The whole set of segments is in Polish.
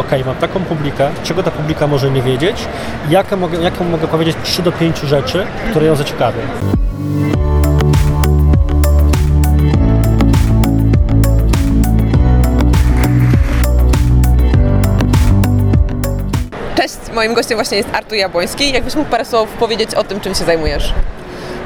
ok, mam taką publikę, czego ta publika może nie wiedzieć, jaką mogę, jaką mogę powiedzieć 3 do 5 rzeczy, które ją zaciekawią. Cześć, moim gościem właśnie jest Artur Jabłoński. Jakbyś mógł parę słów powiedzieć o tym, czym się zajmujesz?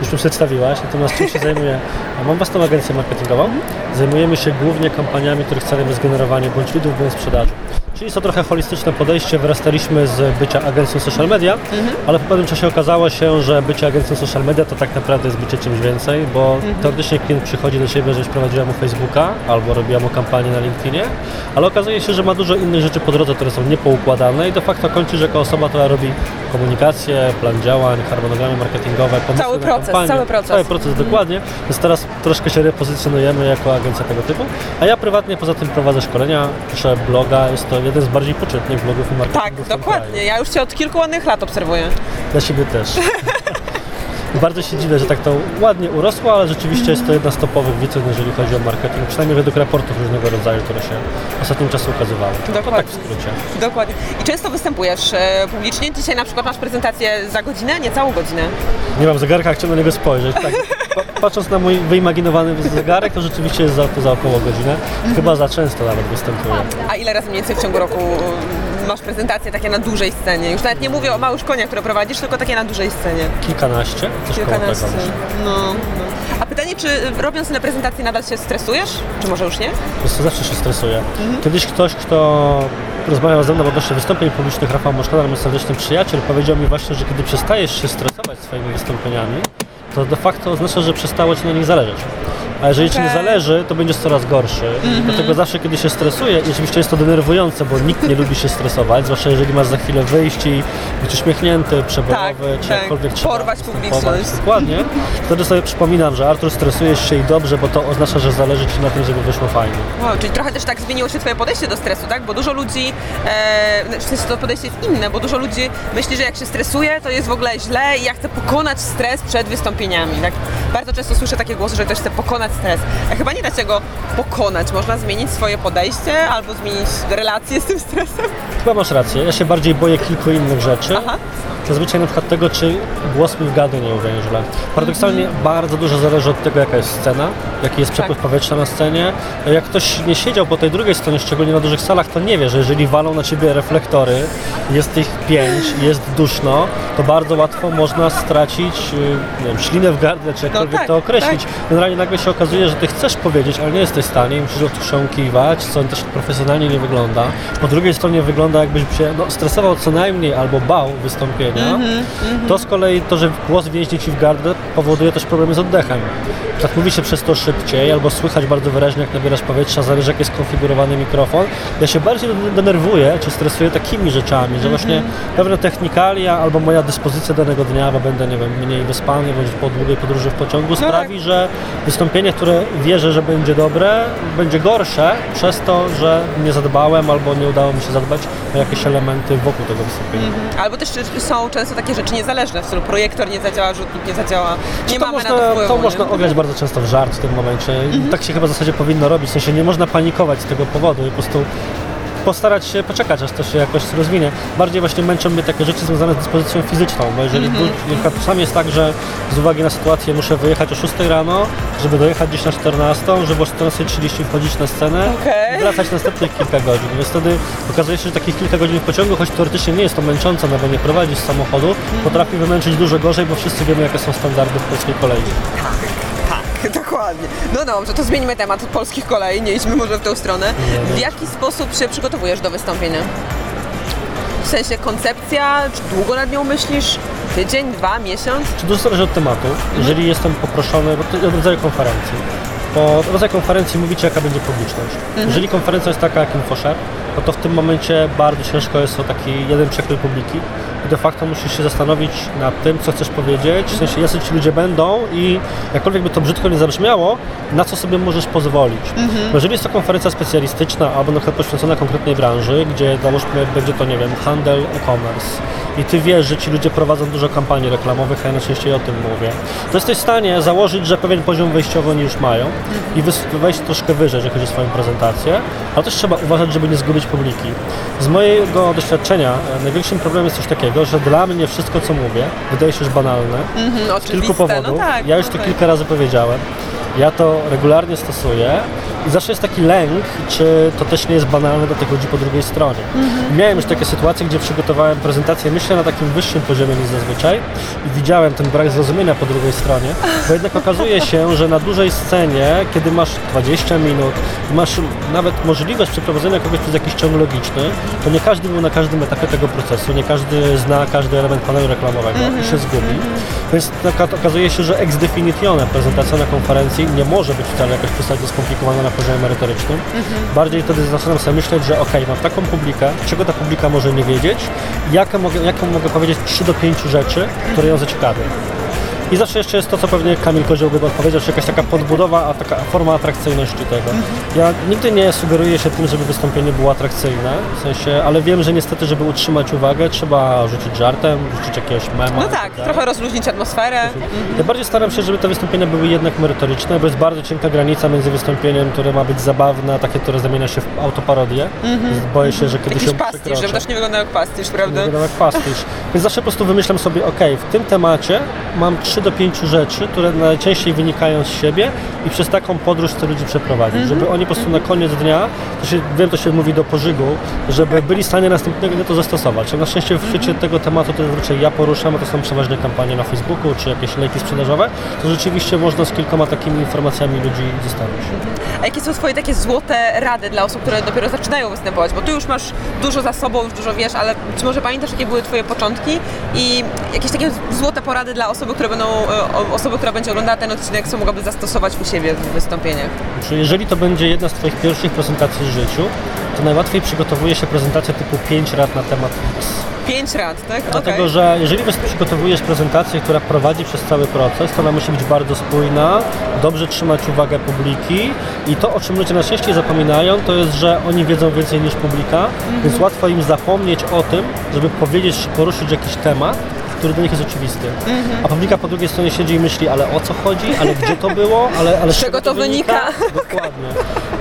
Już mi przedstawiłaś, natomiast czym się zajmuję? Mam własną agencję marketingową. Zajmujemy się głównie kampaniami, których celem jest generowanie bądź lidów, bądź sprzedaży. Czyli jest to trochę holistyczne podejście. Wyrastaliśmy z bycia agencją social media, ale po pewnym czasie okazało się, że bycie agencją social media to tak naprawdę jest bycie czymś więcej, bo teoretycznie klient przychodzi do Ciebie, żebyś prowadziła mu Facebooka albo robiła mu kampanię na LinkedInie, ale okazuje się, że ma dużo innych rzeczy po drodze, które są niepoukładane i de facto kończysz jako osoba, która robi komunikację, plan działań, harmonogramy marketingowe, pomysły Cały proces, kampanię. cały proces. Cały proces, dokładnie. Więc teraz troszkę się repozycjonujemy jako agencja tego typu, a ja prywatnie poza tym prowadzę szkolenia, piszę bloga, jest to jeden z bardziej poczytnych blogów i marketingu Tak, dokładnie. kraju. Ja już Cię od kilku ładnych lat obserwuję. Dla siebie też. Bardzo się dziwię, że tak to ładnie urosło, ale rzeczywiście jest to jedna z topowych witryn, jeżeli chodzi o marketing, przynajmniej według raportów różnego rodzaju, które się ostatnim czasem ukazywały. To tak Dokładnie. w skrócie. Dokładnie. I często występujesz e, publicznie. Dzisiaj na przykład masz prezentację za godzinę, nie całą godzinę. Nie mam zegarka, chciałem na niego spojrzeć. Tak. Pa- Patrząc na mój wyimaginowany zegarek, to rzeczywiście jest za, to za około godzinę. Chyba za często nawet występuję. A ile razy mniej więcej w ciągu roku masz prezentacje takie na dużej scenie? Już nawet nie mówię o małych koniach, które prowadzisz, tylko takie na dużej scenie. Kilkanaście, coś. Kilkanaście. No, no. A pytanie, czy robiąc tyle prezentacji nadal się stresujesz? Czy może już nie? Wiesz zawsze się stresuje. Kiedyś ktoś, kto rozmawiał ze mną odnośnie wystąpień publicznych, Rafał Moszkoda, mój serdeczny przyjaciel, powiedział mi właśnie, że kiedy przestajesz się stresować swoimi wystąpieniami, to de facto oznacza, że przestało Ci na nich zależeć. A jeżeli Ci nie zależy, to będziesz coraz gorszy. Dlatego zawsze, kiedy się stresuję, i oczywiście jest to denerwujące, bo nikt nie lubi się stresować, zwłaszcza jeżeli masz za chwilę wyjść i być uśmiechnięty, przebojowy, Tak, czy tak. jakkolwiek trzeba Porwać publiczność. Dokładnie. Wtedy sobie przypominam, że Artur stresujesz się i dobrze, bo to oznacza, że zależy Ci na tym, żeby wyszło fajnie. Wow, czyli trochę też tak zmieniło się Twoje podejście do stresu, tak? Bo dużo ludzi, e, w sensie to podejście jest inne, bo dużo ludzi myśli, że jak się stresuje, to jest w ogóle źle i ja chcę pokonać stres przed wystąpieniami, tak? Bardzo często słyszę takie głosy, że ktoś chce pokonać stres. A chyba nie da się go pokonać, można zmienić swoje podejście albo zmienić relacje z tym stresem. Chyba masz rację. Ja się bardziej boję kilku innych rzeczy. Aha. Zazwyczaj na przykład tego, czy głos mi w gadu nie uwięźle. Paradoksalnie bardzo dużo zależy od tego, jaka jest scena, jaki jest przepływ Tak. powietrza na scenie. Jak ktoś nie siedział po tej drugiej stronie, szczególnie na dużych salach, to nie wie, że jeżeli walą na ciebie reflektory, jest ich pięć, jest duszno, to bardzo łatwo można stracić y, nie wiem, ślinę w gardle, czy jakkolwiek tak, to określić. Generalnie nagle się okazuje, że ty chcesz powiedzieć, ale nie jesteś w stanie musisz odchrząkiwać, co też profesjonalnie nie wygląda. Po drugiej stronie wygląda jakbyś się no, stresował co najmniej albo bał wystąpienia. To z kolei to, że głos więźni ci w gardle powoduje też problemy z oddechem. Tak mówi się przez to szybciej albo słychać bardzo wyraźnie jak nabierasz powietrza, zależy jak jest skonfigurowany mikrofon. Ja się bardziej denerwuję czy stresuję takimi rzeczami, że właśnie pewne technikalia albo moja dyspozycja danego dnia, bo będę, nie wiem, mniej wyspany bądź po długiej podróży w pociągu sprawi, że wystąpienie, które wierzę, że będzie dobre, będzie gorsze przez to, że nie zadbałem albo nie udało mi się zadbać o jakieś elementy wokół tego wystąpienia. Albo też są często takie rzeczy niezależne, w stylu projektor nie zadziała, rzutnik nie zadziała, nie to mamy można, na to wpływu. to można ograć bardzo często w żart w tym momencie. I Tak się chyba w zasadzie powinno robić. W sensie nie można panikować z tego powodu i po prostu postarać się poczekać, aż to się jakoś rozwinie. Bardziej właśnie męczą mnie takie rzeczy związane z dyspozycją fizyczną, bo jeżeli Mhm. mm czasami jest tak, że z uwagi na sytuację muszę wyjechać o 6 rano, żeby dojechać gdzieś na 14, żeby o 14.30 wchodzić na scenę Okej. i wracać następnych kilka godzin. Więc wtedy okazuje się, że takich kilka godzin w pociągu, choć teoretycznie nie jest to męczące, no bo nie prowadzisz samochodu, Mhm. potrafi wymęczyć dużo gorzej, bo wszyscy wiemy, jakie są standardy w polskiej kolei. Dokładnie. No dobrze, to zmieńmy temat polskich kolei, nie idźmy może w tą stronę. W jaki sposób się przygotowujesz do wystąpienia? W sensie koncepcja, czy długo nad nią myślisz? Tydzień, dwa, miesiąc? Czy dużo zależy od tematu. Jeżeli jestem poproszony, bo to od rodzaju konferencji. Po rodzaju konferencji mówicie, jaka będzie publiczność. Jeżeli konferencja jest taka jak InfoShare, no to w tym momencie bardzo ciężko jest o taki jeden przekrój publiki de facto musisz się zastanowić nad tym, co chcesz powiedzieć, w sensie jacy ci ludzie będą i jakkolwiek by to brzydko nie zabrzmiało, na co sobie możesz pozwolić. Bo jeżeli jest to konferencja specjalistyczna albo na przykład poświęcona konkretnej branży, gdzie załóżmy będzie to, nie wiem, handel, e-commerce, i ty wiesz, że ci ludzie prowadzą dużo kampanii reklamowych, a ja najczęściej o tym mówię, to jesteś w stanie założyć, że pewien poziom wejściowy oni już mają i wejść troszkę wyżej, jeżeli chodzi o swoją prezentację, ale też trzeba uważać, żeby nie zgubić publiki. Z mojego doświadczenia e, największym problemem jest coś takiego, że dla mnie wszystko, co mówię, wydaje się już banalne, Mhm, z oczywiste. kilku powodów. No tak, ja już no to kilka razy powiedziałem. Ja to regularnie stosuję i zawsze jest taki lęk, czy to też nie jest banalne do tych ludzi po drugiej stronie. Mhm. Miałem już takie sytuacje, gdzie przygotowałem prezentację, myślę, na takim wyższym poziomie niż zazwyczaj i widziałem ten brak zrozumienia po drugiej stronie, bo jednak okazuje się, że na dużej scenie, kiedy masz 20 minut, masz nawet możliwość przeprowadzenia kogoś przez jakiś ciąg logiczny, to nie każdy był na każdym etapie tego procesu, nie każdy zna każdy element panelu reklamowego i się zgubi. Więc okazuje się, że ex definitione prezentacja na konferencji nie może być wcale jakoś przesadnie skomplikowana na poziomie merytorycznym. Bardziej wtedy zaczynam sobie myśleć, że okej, mam taką publikę, czego ta publika może nie wiedzieć, jaką mogę, jaką mogę powiedzieć 3 do 5 rzeczy, które ją zaciekawią. I zawsze jeszcze jest to, co pewnie Kamil Kozioł by odpowiedział, czy jakaś taka podbudowa, a taka forma atrakcyjności tego. Ja nigdy nie sugeruję się tym, żeby wystąpienie było atrakcyjne, w sensie, ale wiem, że niestety, żeby utrzymać uwagę, trzeba rzucić żartem, rzucić jakiegoś mema. No tak, dalej. trochę rozluźnić atmosferę. Ja bardziej staram się, żeby te wystąpienia były jednak merytoryczne, bo jest bardzo cienka granica między wystąpieniem, które ma być zabawne, a takie, które zamienia się w autoparodię. Boję się, że kiedyś Jakiś ją pastisz, żeby też nie wyglądał jak pastisz, prawda? Nie wiadomo jak pastisz. Więc zawsze po prostu wymyślam sobie, ok, w tym temacie mam 3 do 5 rzeczy, które najczęściej wynikają z siebie i przez taką podróż chcę ludzi przeprowadzić, żeby oni po prostu na koniec dnia, to się, wiem, to się mówi do pożygu, żeby byli w stanie następnego dnia to zastosować. Na szczęście w świecie tego tematu, to zazwyczaj ja poruszam, a to są przeważnie kampanie na Facebooku czy jakieś lejki sprzedażowe, to rzeczywiście można z kilkoma takimi informacjami ludzi zostawić. A jakie są Twoje takie złote rady dla osób, które dopiero zaczynają występować? Bo Ty już masz dużo za sobą, już dużo wiesz, ale czy może pamiętasz, jakie były Twoje początki i jakieś takie złote porady dla osoby, które będą, e, osoby, która będzie oglądała ten odcinek, co mogłaby zastosować u siebie w wystąpieniach? Jeżeli to będzie jedna z Twoich pierwszych prezentacji w życiu, to najłatwiej przygotowuje się prezentację typu 5 rad na temat X. Pięć rad, tak? Dlatego, Okej. że jeżeli przygotowujesz prezentację, która prowadzi przez cały proces, to ona musi być bardzo spójna, dobrze trzymać uwagę publiki i to, o czym ludzie najczęściej zapominają, to jest, że oni wiedzą więcej niż publika, więc łatwo im zapomnieć o tym, żeby powiedzieć czy poruszyć jakiś temat, który dla nich jest oczywisty. A publika po drugiej stronie siedzi i myśli, ale o co chodzi, ale gdzie to było, ale, ale z czego to wynika? Dokładnie.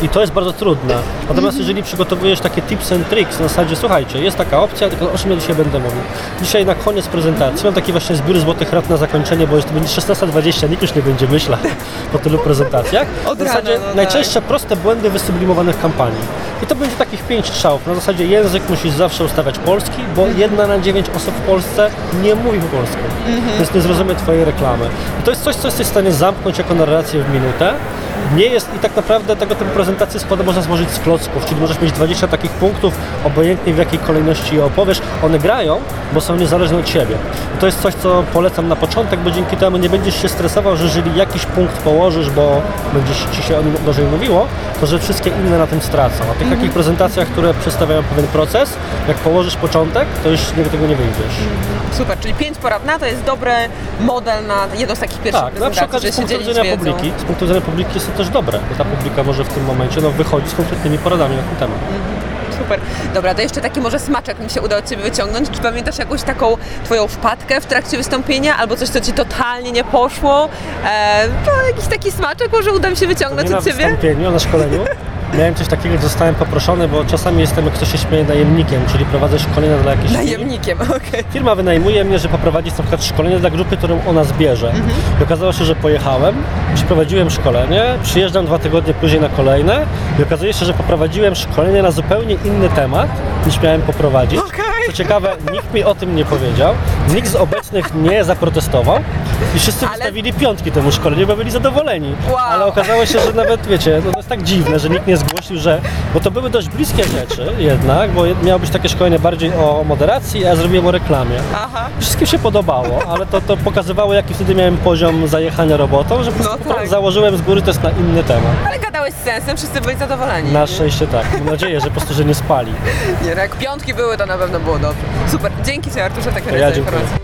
I to jest bardzo trudne. Natomiast jeżeli przygotowujesz takie tips and tricks na zasadzie, słuchajcie, jest taka opcja, tylko o czym ja dzisiaj będę mówił. Dzisiaj na koniec prezentacji mam taki właśnie zbiór złotych rad na zakończenie, bo jest to będzie 16.20, nikt już nie będzie myślał po tylu prezentacjach. Od w zasadzie rana, no tak. najczęstsze proste błędy wysublimowane w kampanii. I to będzie takich pięć strzałów. Na zasadzie język musisz zawsze ustawiać polski, bo jedna na dziewięć osób w Polsce nie mówi po polsku, więc nie zrozumie Twojej reklamy. I to jest coś, co jesteś w stanie zamknąć jako narrację w minutę. Nie jest i tak naprawdę tego typu prezentację składa można złożyć z klocków, czyli możesz mieć 20 takich punktów, obojętnie w jakiej kolejności je opowiesz. One grają, bo są niezależne od siebie. I to jest coś, co polecam na początek, bo dzięki temu nie będziesz się stresował, że jeżeli jakiś punkt położysz, bo będzie ci się o nim gorzej mówiło, to że wszystkie inne na tym stracą. A tych takich prezentacjach, które przedstawiają pewien proces, jak położysz początek, to już nie, tego nie wyjdziesz. Super, czyli pięć porad na to jest dobry model na jedną z takich pierwszych Tak, na prezentacji, okazji z żeby się punktu widzenia publiki, z punktu widzenia publiki jest to też dobre, bo ta publika może w tym momencie no, wychodzić z konkretnymi poradami na ten temat. Super. Dobra, to jeszcze taki może smaczek mi się uda od Ciebie wyciągnąć. Czy pamiętasz jakąś taką Twoją wpadkę w trakcie wystąpienia albo coś, co Ci totalnie nie poszło? E, to jakiś taki smaczek może uda mi się wyciągnąć na od Ciebie? wystąpieniu, na szkoleniu. Miałem coś takiego, że zostałem poproszony, bo czasami jestem, jak ktoś się śmieje, najemnikiem, czyli prowadzę szkolenia dla jakiejś. Najemnikiem, okej. Firma wynajmuje mnie, że poprowadzić na przykład szkolenie dla grupy, którą ona zbierze. Mhm. I okazało się, że pojechałem, przeprowadziłem szkolenie, przyjeżdżam dwa tygodnie później na kolejne i okazuje się, że poprowadziłem szkolenie na zupełnie inny temat niż miałem poprowadzić. Okej. Co ciekawe, nikt mi o tym nie powiedział, nikt z obecnych nie zaprotestował i wszyscy Ale- wystawili piątki temu szkoleniu, bo byli zadowoleni. Wow. Ale okazało się, że nawet, wiecie, no to jest tak dziwne, że nikt nie zgłosił, że... Bo to były dość bliskie rzeczy jednak, bo miało być takie szkolenie bardziej o moderacji, a ja zrobiłem o reklamie. Aha. Wszystkim się podobało, ale to, to pokazywało, jaki wtedy miałem poziom zajechania robotą, że po prostu No tak. założyłem z góry test na inny temat. Ale gadałeś z sensem, wszyscy byli zadowoleni. Na szczęście tak. Mam nadzieję, że po prostu, że nie spali. Nie, no jak piątki były, to na pewno było dobrze. Super, dzięki Ci Arturze, tak To ja dziękuję. informacje.